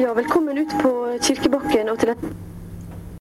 Ja, velkommen ut på kirkebakken og til et